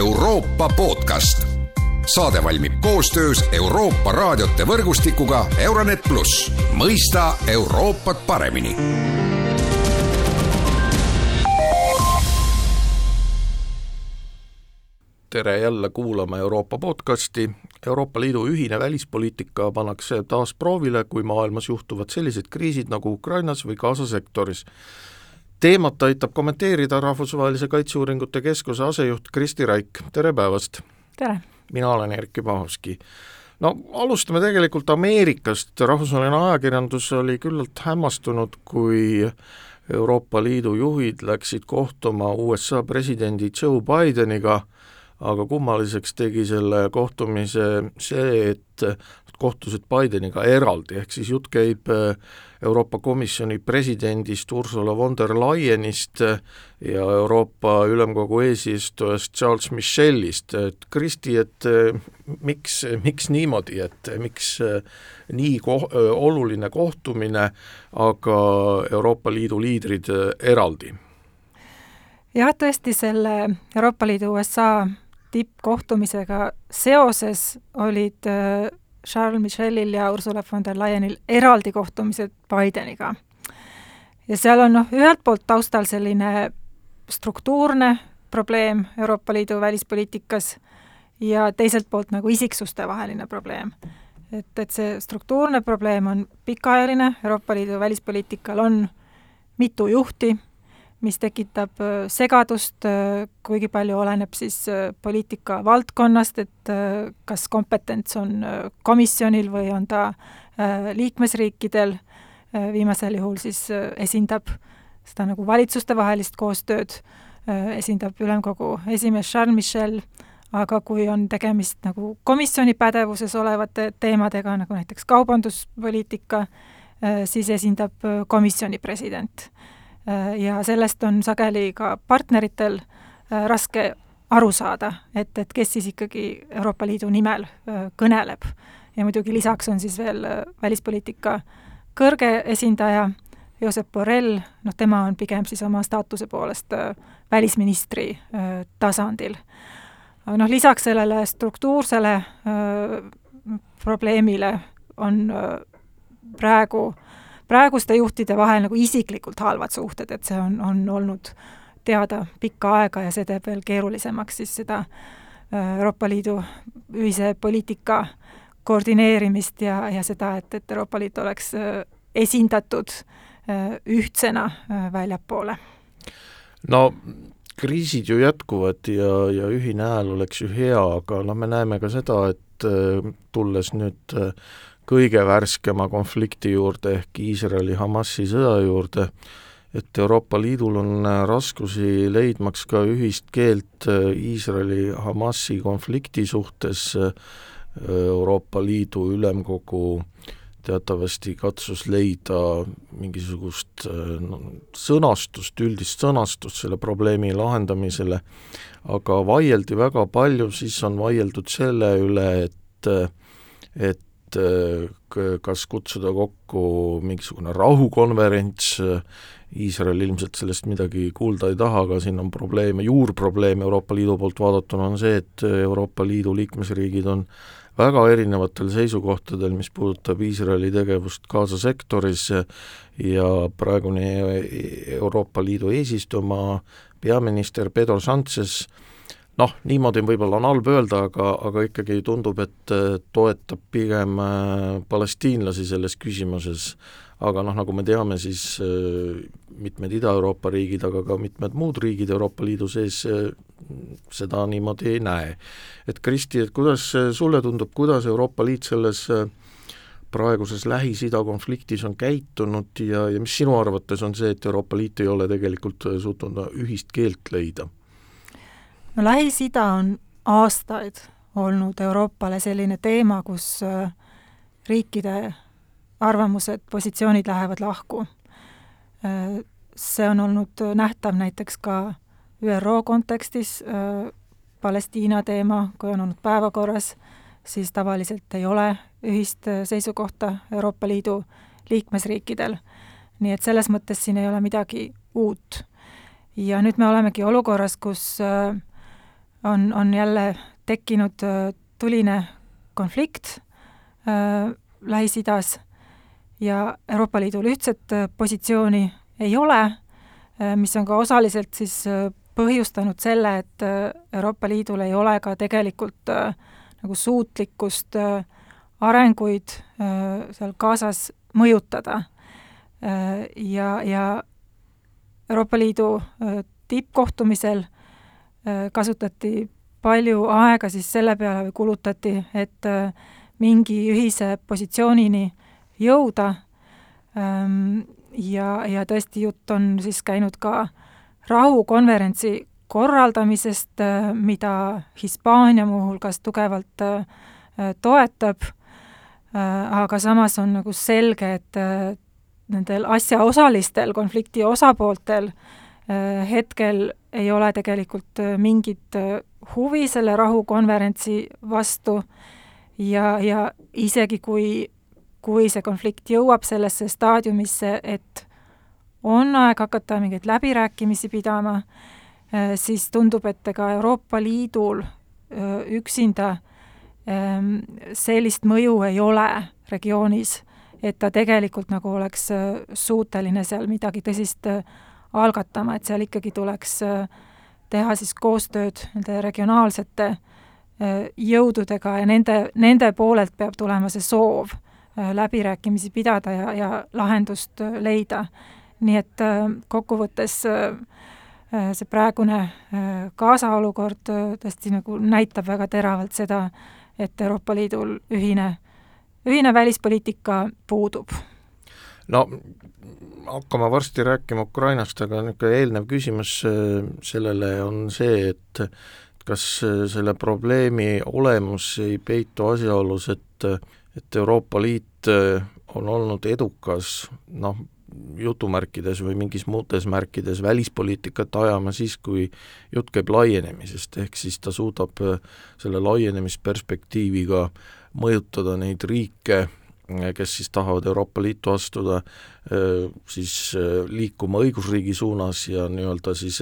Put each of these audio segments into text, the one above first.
Euroopa podcast. saade valmib koostöös Euroopa raadiote võrgustikuga Euronet pluss, mõista Euroopat paremini tere jälle kuulama Euroopa podcasti. Euroopa Liidu ühine välispoliitika pannakse taas proovile, kui maailmas juhtuvad sellised kriisid nagu Ukrainas või Gaza sektoris. Teemat aitab kommenteerida Rahvusvahelise Kaitseuuringute Keskuse asejuht Kristi Raik, tere päevast! tere! mina olen Erkki Pahovski. no alustame tegelikult Ameerikast, rahvusvaheline ajakirjandus oli küllalt hämmastunud, kui Euroopa Liidu juhid läksid kohtuma USA presidendi Joe Bideniga aga kummaliseks tegi selle kohtumise see, et nad kohtusid Bideniga eraldi, ehk siis jutt käib äh, Euroopa Komisjoni presidendist Ursula von der Leyenist ja Euroopa Ülemkogu eesistujast Charles Michelist, et Kristi, et äh, miks, miks niimoodi, et miks äh, nii ko-, oluline kohtumine, aga Euroopa Liidu liidrid eraldi? jah, tõesti, selle Euroopa Liidu USA tippkohtumisega seoses olid äh, Charles Michelil ja Ursula von der Leyenil eraldi kohtumised Bideniga. ja seal on noh, ühelt poolt taustal selline struktuurne probleem Euroopa Liidu välispoliitikas ja teiselt poolt nagu isiksustevaheline probleem. et, et see struktuurne probleem on pikaajaline, Euroopa Liidu välispoliitikal on mitu juhti, mis tekitab segadust, kuigi palju oleneb siis poliitika valdkonnast, et kas kompetents on komisjonil või on ta liikmesriikidel, viimasel juhul siis esindab seda nagu valitsustevahelist koostööd, esindab ülemkogu esimees Charles Michel, aga kui on tegemist nagu komisjoni pädevuses olevate teemadega, nagu näiteks kaubanduspoliitika, siis esindab komisjoni president. Äh, ja sellest on sageli ka partneritel äh, raske aru saada, et, et kes siis ikkagi Euroopa Liidu nimel äh, kõneleb. ja muidugi lisaks on siis veel välispoliitika kõrge esindaja Josep Borrell, noh tema on pigem siis oma staatuse poolest välisministri tasandil. noh, lisaks sellele struktuursele probleemile on praegu äh, praeguste juhtide vahel nagu isiklikult halvad suhted, et see on, on olnud teada pikka aega ja see teeb veel keerulisemaks siis seda äh, Euroopa Liidu ühise poliitika koordineerimist ja, ja seda, et, et Euroopa Liit oleks äh, esindatud äh, ühtsena väljapoole. no kriisid ju jätkuvad ja, ja ühine hääl oleks ju hea, aga noh, me näeme ka seda, et tulles nüüd kõige värskema konflikti juurde ehk Iisraeli-Hamasi sõja juurde, et Euroopa Liidul on äh, raskusi leidmaks ka ühist keelt äh, Iisraeli-Hamasi konflikti suhtes, äh, Euroopa Liidu Ülemkogu teatavasti katsus leida mingisugust no, sõnastust, üldist sõnastust selle probleemi lahendamisele, aga vaieldi väga palju, siis on vaieldud selle üle, et et et kas kutsuda kokku mingisugune rahukonverents, Iisrael ilmselt sellest midagi kuulda ei taha, aga siin on probleeme, juurprobleem Euroopa Liidu poolt vaadatuna on see, et Euroopa Liidu liikmesriigid on väga erinevatel seisukohtadel, mis puudutab Iisraeli tegevust Gaza sektoris ja praegune Euroopa Liidu eesistuja, peaminister Pedro Sanchez noh, niimoodi võib-olla on halb öelda, aga, aga ikkagi tundub, et äh, toetab pigem äh, palestiinlasi selles küsimuses, aga noh, nagu me teame, siis äh, mitmed Ida-Euroopa riigid, aga ka mitmed muud riigid Euroopa Liidu sees seda niimoodi ei näe. et Kristi, et kuidas sulle tundub, kuidas Euroopa Liit selles praeguses Lähis-Ida konfliktis on käitunud ja, ja mis sinu arvates on see, et Euroopa Liit ei ole tegelikult suutnud ühist keelt leida? No Lähis-Ida on aastaid olnud Euroopale selline teema, kus äh, riikide arvamused, positsioonid lähevad lahku. Äh, see on olnud nähtav näiteks ka ÜRO kontekstis, äh, Palestiina teema, kui on olnud päevakorras, siis tavaliselt ei ole ühist seisukohta Euroopa Liidu liikmesriikidel. nii et selles mõttes siin ei ole midagi uut. ja nüüd me olemegi olukorras, kus äh, on, on jälle tekkinud tuline konflikt äh, Lähis-Idas ja Euroopa Liidul ühtset positsiooni ei ole äh,, mis on ka osaliselt siis äh, põhjustanud selle, et Euroopa Liidul ei ole ka tegelikult äh, nagu suutlikkust äh, arenguid äh, seal Gazas mõjutada äh,. ja, ja Euroopa Liidu äh, tippkohtumisel äh, kasutati palju aega siis selle peale või kulutati, et äh, mingi ühise positsioonini jõuda. Ähm, ja, ja tõesti jutt on siis käinud ka rahukonverentsi korraldamisest, äh, mida Hispaania muuhulgas tugevalt toetab, aga samas on nagu selge, et nendel asjaosalistel, konflikti osapooltel hetkel ei ole tegelikult mingit huvi selle rahukonverentsi vastu ja, ja isegi kui, kui see konflikt jõuab sellesse staadiumisse, et on aeg hakata mingeid läbirääkimisi pidama, äh, siis tundub, et ega Euroopa Liidul äh, üksinda ähm, sellist mõju ei ole regioonis, et ta tegelikult nagu oleks äh, suuteline seal midagi tõsist algatama, et seal ikkagi tuleks äh, teha siis koostööd nende regionaalsete äh, jõududega ja nende, nende poolelt peab tulema see soov äh, läbirääkimisi pidada ja, ja lahendust leida. nii et kokkuvõttes see praegune Gaza olukord tõesti nagu näitab väga teravalt seda, et Euroopa Liidul ühine, ühine välispoliitika puudub no hakkame varsti rääkima Ukrainast, aga niisugune eelnev küsimus äh, sellele on see, et kas äh, selle probleemi olemus ei peitu asjaolus, et, et Euroopa Liit äh, on olnud edukas noh, jutumärkides või mingis muudes märkides välispoliitikat ajama siis, kui jutt käib laienemisest, ehk siis ta suudab selle laienemisperspektiiviga mõjutada neid riike, kes siis tahavad Euroopa Liitu astuda, siis liikuma õigusriigi suunas ja nii-öelda siis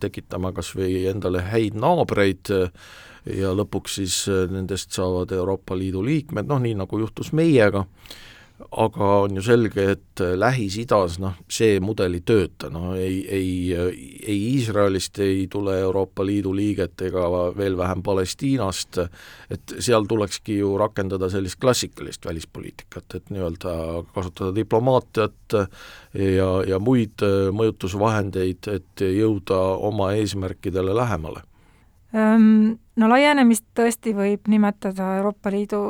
tekitama kas või endale häid naabreid ja lõpuks siis nendest saavad Euroopa Liidu liikmed, noh nii, nagu juhtus meiega, aga on ju selge, et Lähis-Idas noh, see mudel ei tööta, no ei, ei, ei Iisraelist ei tule Euroopa Liidu liiget ega veel vähem Palestiinast, et seal tulekski ju rakendada sellist klassikalist välispoliitikat, et nii-öelda kasutada diplomaatiat ja, ja muid mõjutusvahendeid, et jõuda oma eesmärkidele lähemale. No laienemist tõesti võib nimetada Euroopa Liidu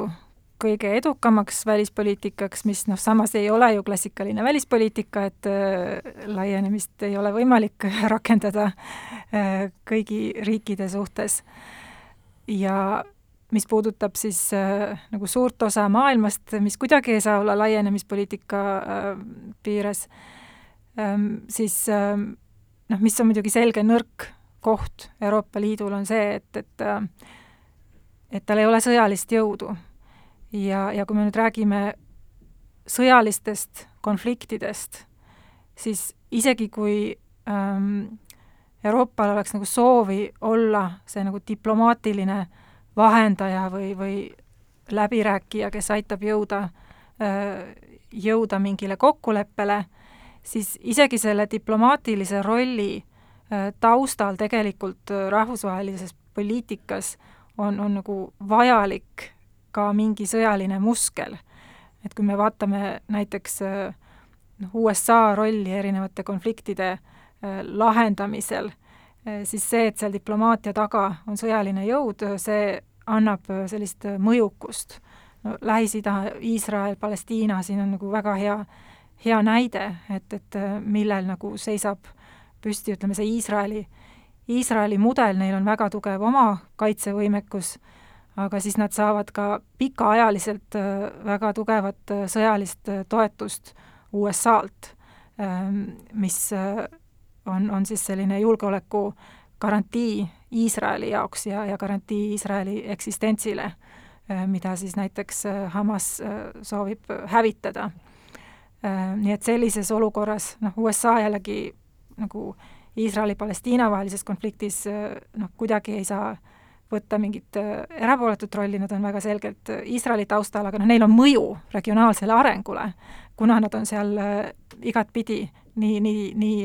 kõige edukamaks välispoliitikaks, mis noh, samas ei ole ju klassikaline välispoliitika, et äh, laienemist ei ole võimalik rakendada äh, kõigi riikide suhtes. ja mis puudutab siis äh, nagu suurt osa maailmast, mis kuidagi ei saa olla laienemispoliitika äh, piires ähm,, siis äh, noh, mis on muidugi selge nõrk koht Euroopa Liidul, on see, et, et äh, et tal ei ole sõjalist jõudu ja, ja kui me nüüd räägime sõjalistest konfliktidest, siis isegi kui ähm, Euroopal oleks nagu soovi olla see nagu diplomaatiline vahendaja või, või läbirääkija, kes aitab jõuda äh,, jõuda mingile kokkuleppele, siis isegi selle diplomaatilise rolli äh, taustal tegelikult äh, rahvusvahelises poliitikas on, on nagu vajalik ka mingi sõjaline muskel. et kui me vaatame näiteks noh, USA rolli erinevate konfliktide äh, lahendamisel, äh, siis see, et seal diplomaatia taga on sõjaline jõud, see annab sellist mõjukust. no Lähis-Ida, Iisrael, Palestiina, siin on nagu väga hea, hea näide, et, et millel nagu seisab püsti, ütleme see Iisraeli, Iisraeli mudel, neil on väga tugev oma kaitsevõimekus aga siis nad saavad ka pikaajaliselt äh, väga tugevat äh, sõjalist äh, toetust USA-lt, ähm, mis on, on siis selline julgeoleku garantii Iisraeli jaoks ja, ja garantii Iisraeli eksistentsile, mida siis näiteks Hamas soovib hävitada. Nii et sellises olukorras noh, USA jällegi nagu Iisraeli-Palestiina vahelises konfliktis noh, kuidagi ei saa võtta mingit erapooletut rolli, nad on väga selgelt Iisraeli taustal, aga noh, neil on mõju regionaalsele arengule, kuna nad on seal igatpidi nii, nii, nii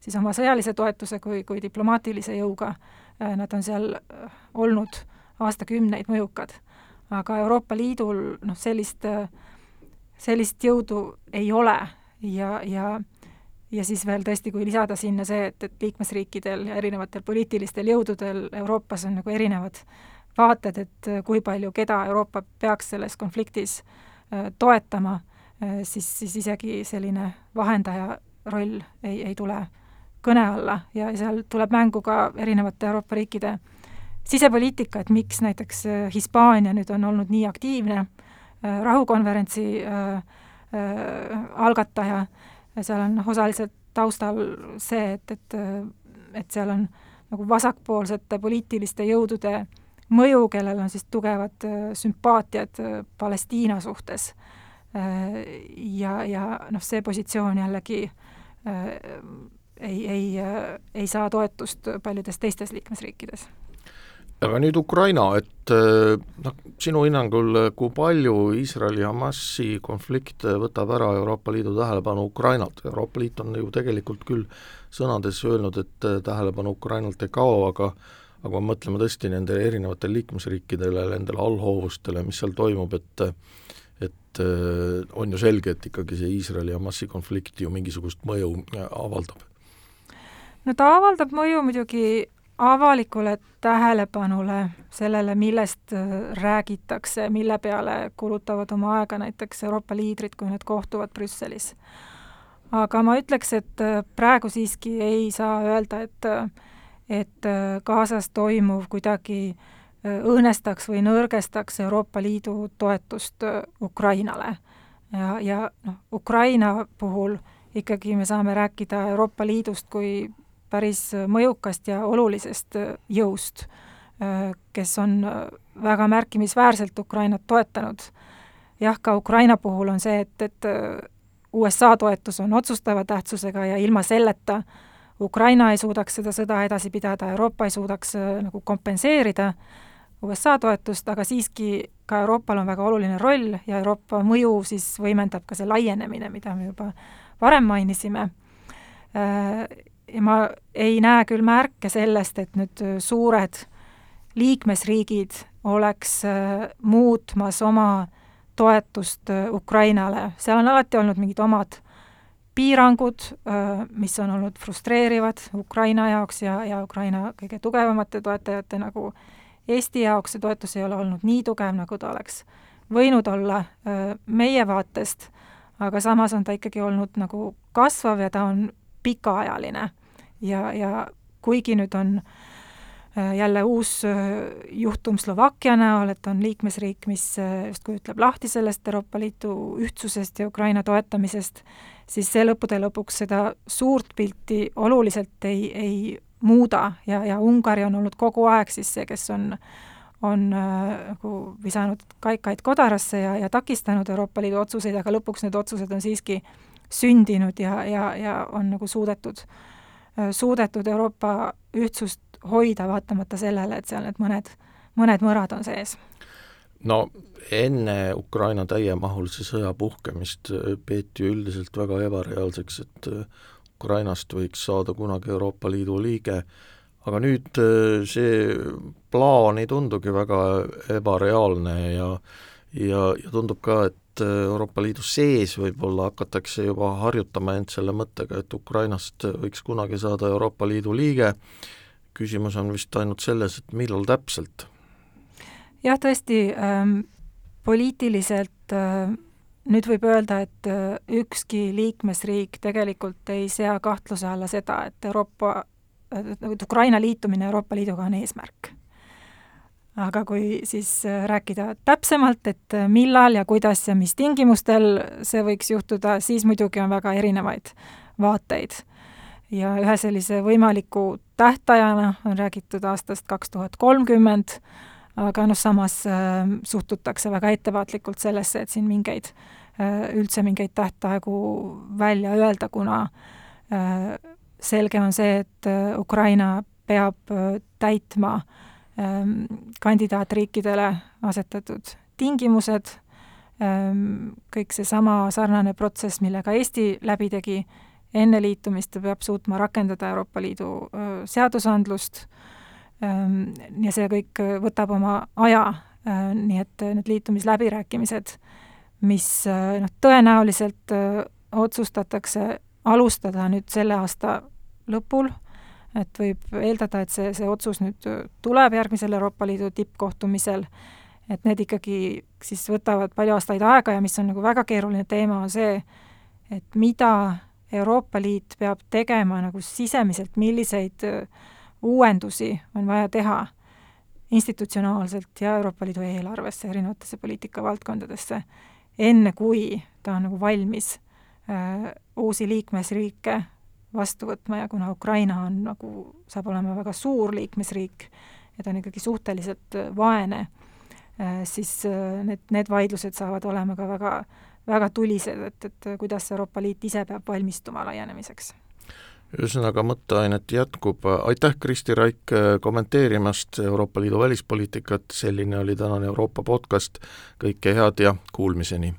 siis oma sõjalise toetuse kui, kui diplomaatilise jõuga, nad on seal olnud aastakümneid mõjukad. aga Euroopa Liidul noh, sellist, sellist jõudu ei ole ja, ja ja siis veel tõesti, kui lisada sinna see, et, et liikmesriikidel ja erinevatel poliitilistel jõududel Euroopas on nagu erinevad vaated, et kui palju keda Euroopa peaks selles konfliktis äh, toetama äh,, siis, siis isegi selline vahendaja roll ei, ei tule kõne alla. Ja seal tuleb mängu ka erinevate Euroopa riikide sisepoliitika, et miks näiteks äh, Hispaania nüüd on olnud nii aktiivne äh, rahukonverentsi äh, äh, algataja äh,, seal on noh, osaliselt taustal see, et, et, et seal on nagu vasakpoolsete poliitiliste jõudude mõju, kellel on siis tugevad äh, sümpaatiad äh, Palestiina suhtes. Äh, ja, ja noh, see positsioon jällegi ei, ei, ei saa toetust paljudes teistes liikmesriikides aga nüüd Ukraina, et eh, noh, sinu hinnangul, kui palju Iisraeli-Hamasi konflikt võtab ära Euroopa Liidu tähelepanu Ukrainalt, Euroopa Liit on ju tegelikult küll sõnades öelnud, et eh, tähelepanu Ukrainalt ei kao, aga aga kui me mõtleme tõesti nendele erinevatele liikmesriikidele, nendele allhoovustele, mis seal toimub, et et eh, on ju selge, et ikkagi see Iisraeli-Hamasi konflikt ju mingisugust mõju avaldab? no ta avaldab mõju muidugi avalikule tähelepanule, sellele, millest äh, räägitakse, mille peale kulutavad oma aega näiteks Euroopa liidrid, kui nad kohtuvad Brüsselis. aga ma ütleks, et äh, praegu siiski ei saa öelda, et äh, et Gazas toimuv kuidagi õõnestaks või nõrgestaks Euroopa Liidu toetust Ukrainale. ja, ja noh, Ukraina puhul ikkagi me saame rääkida Euroopa Liidust kui päris mõjukast ja olulisest jõust, kes on väga märkimisväärselt Ukrainat toetanud. jah, ka Ukraina puhul on see, et, et USA toetus on otsustava tähtsusega ja ilma selleta Ukraina ei suudaks seda sõda edasi pidada, Euroopa ei suudaks nagu kompenseerida USA toetust, aga siiski ka Euroopal on väga oluline roll ja Euroopa mõju siis võimendab ka see laienemine, mida me juba varem mainisime ja ma ei näe küll märke sellest, et nüüd äh, suured liikmesriigid oleks äh, muutmas oma toetust äh, Ukrainale, seal on alati olnud mingid omad piirangud, mis on olnud frustreerivad Ukraina jaoks ja, ja Ukraina kõige tugevamate toetajate nagu Eesti jaoks. See toetus ei ole olnud nii tugev, nagu ta oleks võinud olla meie vaatest, aga samas on ta ikkagi olnud nagu kasvav ja ta on pikaajaline ja, ja kuigi nüüd on äh, jälle uus äh, juhtum Slovakkia näol, et on liikmesriik, mis äh, justkui ütleb lahti sellest Euroopa Liidu ühtsusest ja Ukraina toetamisest, siis see lõppude lõpuks seda suurt pilti oluliselt ei, ei muuda. Ja, ja Ungari on olnud kogu aeg siis see, kes on on nagu äh, visanud kaikaid kodarasse ja, ja takistanud Euroopa Liidu otsuseid, aga lõpuks need otsused on siiski sündinud ja, ja, ja on nagu suudetud äh, suudetud Euroopa ühtsust hoida, vaatamata sellele, et seal need mõned, mõned mõrad on sees? no enne Ukraina täiemahulise sõja puhkemist äh, peeti üldiselt väga ebareaalseks, et äh, Ukrainast võiks saada kunagi Euroopa Liidu liige, aga nüüd see plaan ei tundugi väga ebareaalne ja ja, ja tundub ka, et et äh, Euroopa Liidu sees võib-olla hakatakse juba harjutama end selle mõttega, et Ukrainast võiks kunagi saada Euroopa Liidu liige, küsimus on vist ainult selles, et millal täpselt? jah, tõesti ähm,, poliitiliselt äh, nüüd võib öelda, et äh, ükski liikmesriik tegelikult ei sea kahtluse alla seda, et Euroopa, et Ukraina liitumine Euroopa Liiduga on eesmärk aga kui siis äh, rääkida täpsemalt, et äh, millal ja kuidas ja mis tingimustel see võiks juhtuda, siis muidugi on väga erinevaid vaateid. ja ühe sellise võimaliku tähtajana on räägitud aastast kaks tuhat kolmkümmend, aga noh, samas äh, suhtutakse väga ettevaatlikult sellesse, et siin mingeid äh,, üldse mingeid tähtaegu välja öelda, kuna selge on see, et Ukraina peab täitma äh, ähm, kandidaatriikidele asetatud tingimused, ähm, kõik seesama sarnane protsess, millega Eesti läbi tegi, enne liitumist ta peab suutma rakendada Euroopa Liidu seadusandlust ja see kõik võtab oma aja, nii et need liitumisläbirääkimised, mis noh, tõenäoliselt otsustatakse alustada nüüd selle aasta lõpul, et võib eeldada, et see, see otsus nüüd tuleb järgmisel Euroopa Liidu tippkohtumisel, et need ikkagi siis võtavad palju aastaid aega ja mis on nagu väga keeruline teema, on see, et mida Euroopa Liit peab tegema nagu sisemiselt, milliseid uuendusi on vaja teha institutsionaalselt ja Euroopa Liidu eelarvesse, erinevatesse poliitikavaldkondadesse, enne kui ta on nagu valmis äh, uusi liikmesriike vastu võtma ja kuna Ukraina on nagu, saab olema väga suur liikmesriik ja ta on ikkagi suhteliselt äh, vaene äh,, siis äh, need, need vaidlused saavad olema ka väga, väga tulised, et, et kuidas Euroopa Liit ise peab valmistuma laienemiseks. Ühesõnaga, mõtteainet jätkub, aitäh, Kristi Raik, kommenteerimast Euroopa Liidu välispoliitikat, selline oli tänane Euroopa podcast, kõike head ja kuulmiseni!